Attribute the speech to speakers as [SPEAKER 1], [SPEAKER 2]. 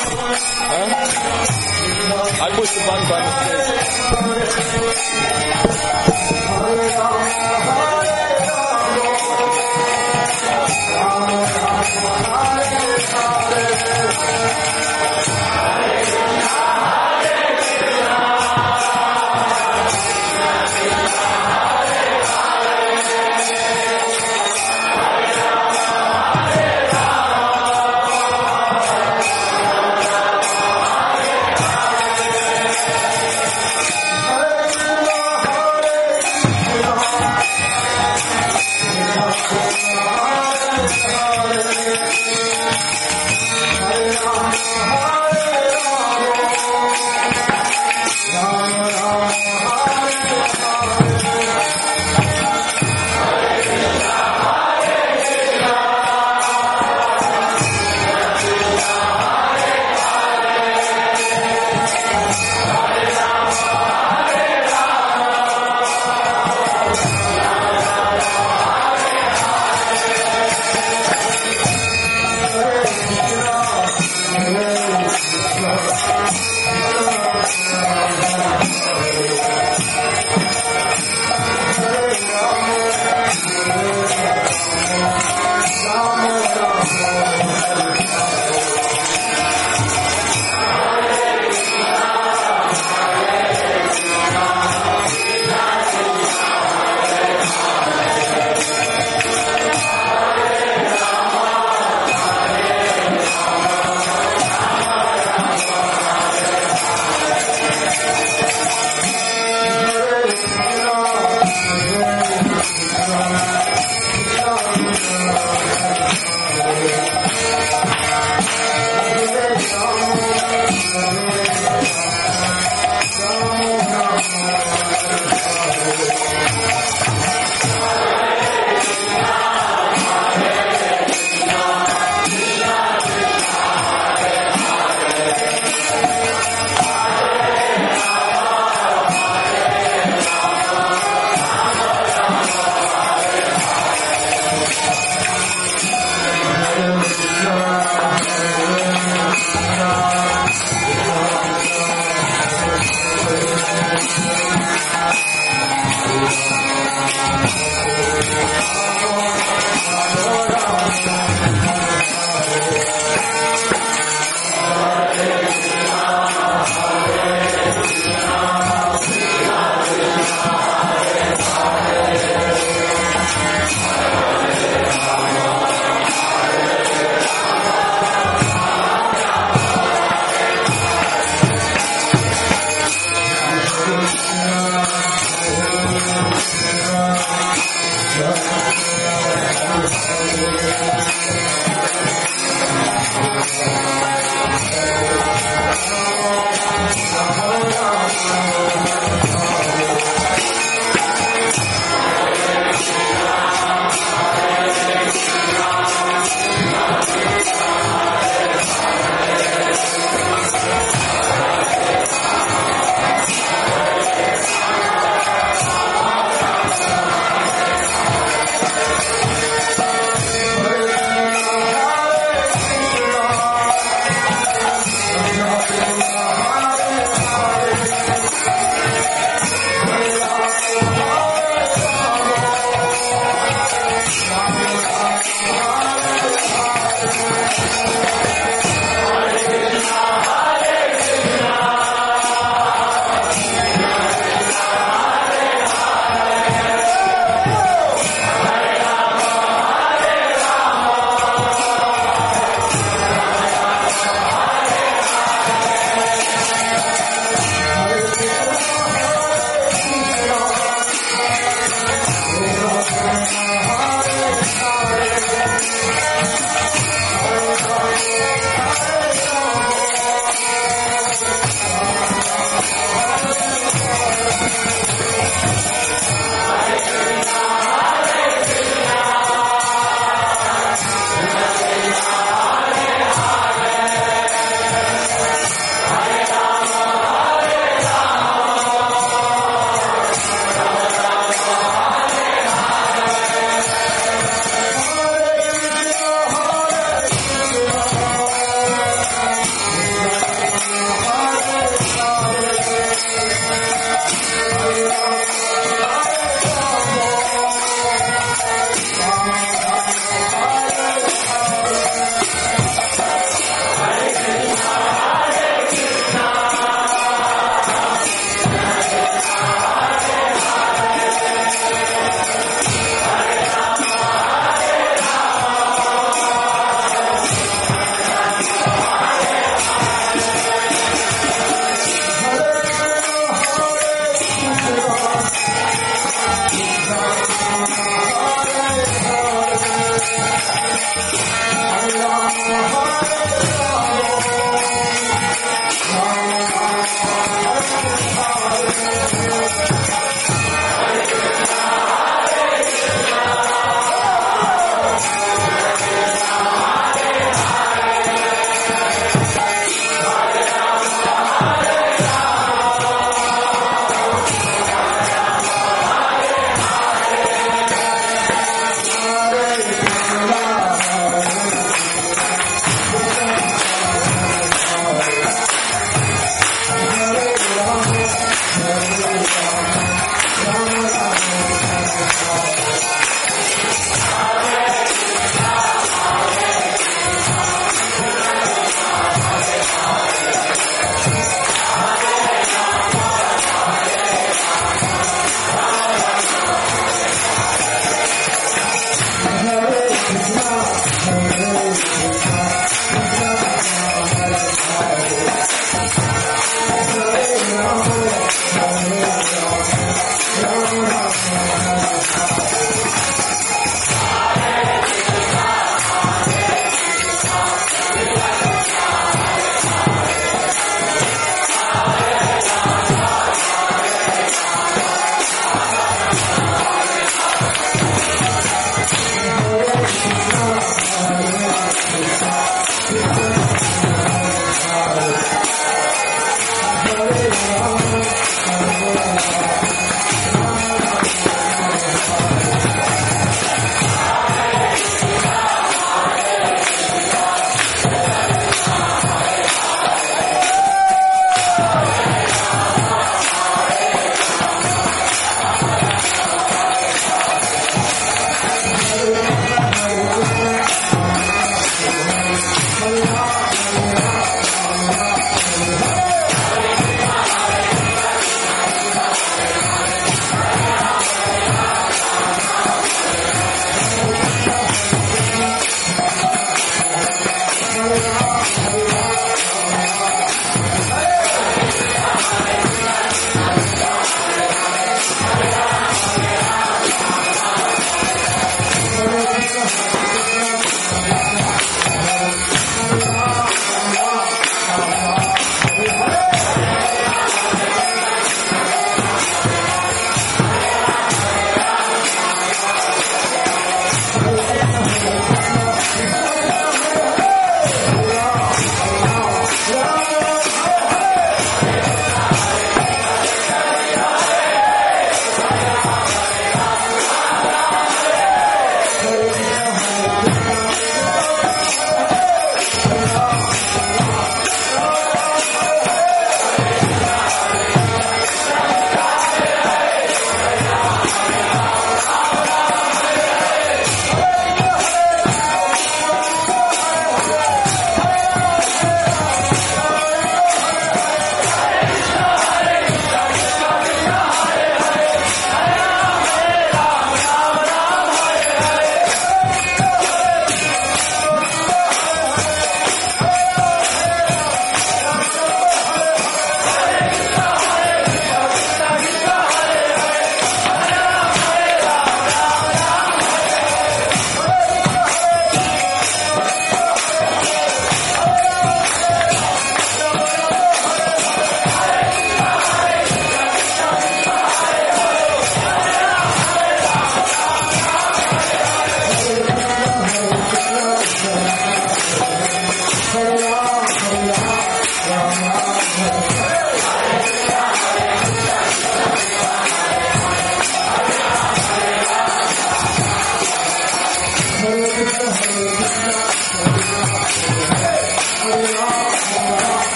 [SPEAKER 1] Huh? I pushed the button by mistake.